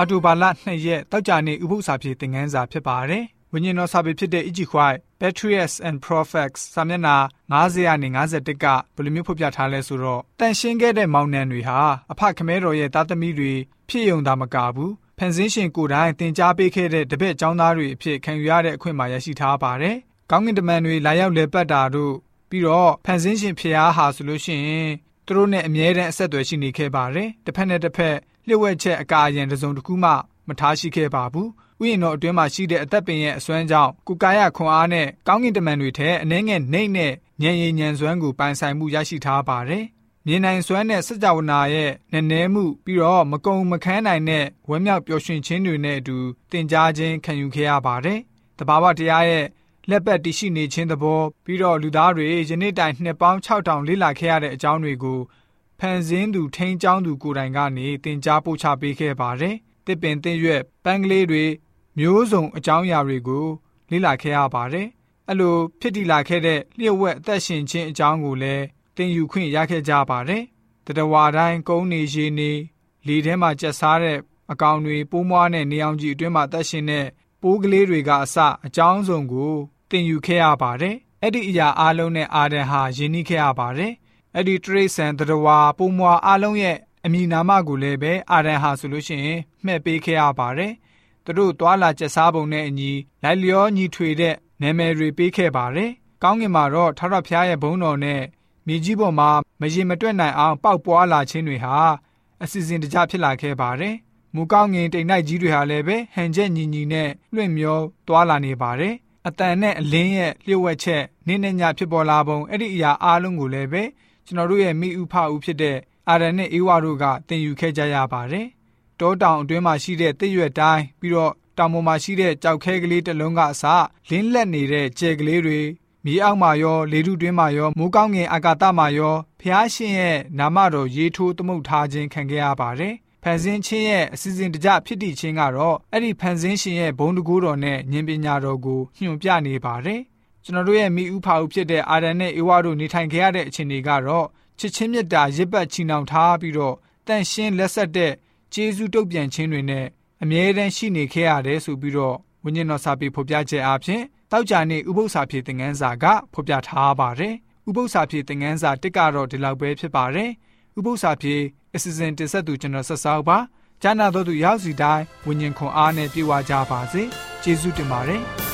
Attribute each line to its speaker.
Speaker 1: အော်တိုဘာလ2ရက်တောက်ကြနေဥပုသ္စာပြေသင်ခန်းစာဖြစ်ပါတယ်။ဝိညာဉ်တော်စာပေဖြစ်တဲ့ E.G. White Patriots and Prophets စာမျက်နှာ90ရာနေ51ကဘယ်လိုမျိုးဖော်ပြထားလဲဆိုတော့တန်ရှင်းခဲ့တဲ့မောင်နှံတွေဟာအဖခမဲတော်ရဲ့သားသမီးတွေဖြစ်ယုံတာမကဘူးဖန်ဆင်းရှင်ကိုယ်တိုင်တင် जा ပေးခဲ့တဲ့တပည့်ចောင်းသားတွေအဖြစ်ခံယူရတဲ့အခွင့်အရေးရရှိထားပါတယ်။ကောင်းကင်တမန်တွေလာရောက်လေပတ်တာတို့ပြီးတော့ဖန်ဆင်းရှင်ဖျားဟာဆိုလို့ရှိရင် သူတို့နဲ့အမြဲတမ်းအဆက်အသွယ်ရှိနေခဲ့ပါတယ်။တစ်ဖက်နဲ့တစ်ဖက်လျှို့ဝှက်ချက်အကာအရန်တစုံတစ်ခုမှမထားရှိခဲ့ပါဘူး။ဥယျာဉ်တော်အတွင်းမှာရှိတဲ့အသက်ပင်ရဲ့အစွမ်းကြောင့်ကုကာယခွန်အားနဲ့ကောင်းကင်တမန်တွေထဲအနှဲငယ်နှိမ့်နဲ့ညံရည်ညံစွမ်းကိုပိုင်ဆိုင်မှုရရှိထားပါတယ်။မြင်နိုင်စွမ်းတဲ့စัจ java နာရဲ့နည်းနည်းမှုပြီးတော့မကုံမခန်းနိုင်တဲ့ဝမ်းမြောက်ပျော်ရွှင်ခြင်းတွေနဲ့အတူတင် जा ခြင်းခံယူခဲ့ရပါတယ်။တဘာဝတရားရဲ့ လက်ပတ်တရှိနေခြင်းသဘောပြီးတော့လူသားတွေယနေ့တိုင်နှစ်ပေါင်း6000လေ့လာခဲ့ရတဲ့အကြောင်းတွေကိုဖန်ဆင်းသူထိန်းကျောင်းသူကိုယ်တိုင်ကနေသင်ကြားပို့ချပေးခဲ့ပါတယ်။တစ်ပင်တစ်ရွက်ပန်းကလေးတွေမျိုးစုံအကြောင်းအရာတွေကိုလေ့လာခဲ့ရပါတယ်။အဲ့လိုဖြစ်တည်လာခဲ့တဲ့လျှို့ဝှက်အသက်ရှင်ခြင်းအကြောင်းကိုလည်းသင်ယူခွင့်ရခဲ့ကြပါတယ်။တတဝါတိုင်းကုန်းနေရေနေလေထဲမှာကျက်စားတဲ့အကောင်တွေပိုးမွားတဲ့နေအောင်ကြီးအတွင်းမှာအသက်ရှင်တဲ့ပိုးကလေးတွေကအစအကြောင်းစုံကို သင်ယူခဲ့ရပါတယ်။အဲ့ဒီအရာအလုံးနဲ့အာဒန်ဟာယဉ်နှိခဲ့ရပါတယ်။အဲ့ဒီတရိษံတရဝါပုံမွာအလုံးရဲ့အမည်နာမကိုလည်းပဲအာဒန်ဟာဆိုလို့ရှိရင်မှဲ့ပေးခဲ့ရပါတယ်။သူတို့သွာလာကျက်စားပုံနဲ့အညီလိုက်လျောညီထွေတဲ့နာမည်တွေပေးခဲ့ပါတယ်။ကောင်းကင်မှာတော့ထာဝရဘုရားရဲ့ဘုန်းတော်နဲ့မြေကြီးပေါ်မှာမရင်မတွက်နိုင်အောင်ပေါက်ပွားလာခြင်းတွေဟာအစီအစဉ်တကျဖြစ်လာခဲ့ပါတယ်။မူကောင်းငင်တိမ်နိုင်ကြီးတွေဟာလည်းပဲဟန်ချက်ညီညီနဲ့လွင့်မျောသွာလာနေပါတယ်။ အတန်နဲ့အလင်းရဲ့လျှို့ဝှက်ချက်နင်းနဲ့ညဖြစ်ပေါ်လာပုံအဲ့ဒီအရာအားလုံးကိုလည်းပဲကျွန်တော်တို့ရဲ့မိဥဖဥဖြစ်တဲ့အာရန်နဲ့အေဝါတို့ကသင်ယူခဲ့ကြရပါတယ်။တောတောင်အတွင်းမှာရှိတဲ့တစ်ရွက်တိုင်းပြီးတော့တောင်ပေါ်မှာရှိတဲ့ကြောက်ခဲကလေးတစ်လုံးကအစလင်းလက်နေတဲ့ကြဲကလေးတွေမြေအောက်မှာရောလေထုတွင်းမှာရောမိုးကောင်းငင်အာကာသမှာရောဖျားရှင်ရဲ့နာမတော်ရေးထိုးသမုတ်ထားခြင်းခံခဲ့ရပါတယ်။ ဖန်ဆင်းခြင်းရဲ့အစီအစဉ်တကျဖြစ်တည်ခြင်းကတော့အဲ့ဒီဖန်ဆင်းရှင်ရဲ့ဘုံတကူတော်နဲ့ဉာဏ်ပညာတော်ကိုညွှန်ပြနေပါတယ်။ကျွန်တော်တို့ရဲ့မိဥဖာဥဖြစ်တဲ့အာရန်နဲ့အေဝါတို့နေထိုင်ခဲ့ရတဲ့အခြေအနေကတော့ချစ်ချင်းမြတ်တာရစ်ပတ်ချီနှောင်ထားပြီးတော့တန့်ရှင်းလက်ဆက်တဲ့ကျေးဇူးတုတ်ပြန်ခြင်းတွေနဲ့အမြဲတမ်းရှိနေခဲ့ရတယ်ဆိုပြီးတော့ဝိညာဉ်တော်စာပေဖော်ပြချက်အပြင်တောက်ကြနေဥပု္ပ္ပစာဖြည့်သင်ခန်းစာကဖော်ပြထားပါတယ်။ဥပု္ပ္ပစာဖြည့်သင်ခန်းစာတစ်ကတော့ဒီလောက်ပဲဖြစ်ပါတယ်။ ဥပု္ပ္ပစာဖြည့်အစီအစဉ်တင်ဆက်သူကျွန်တော်ဆက်စောက်ပါ။ကျမ်းနာတော်သူရောက်စီတိုင်းဝิญဉ်ခွန်အားနဲ့ပြေဝကြပါစေ။ကျေးဇူးတင်ပါတယ်။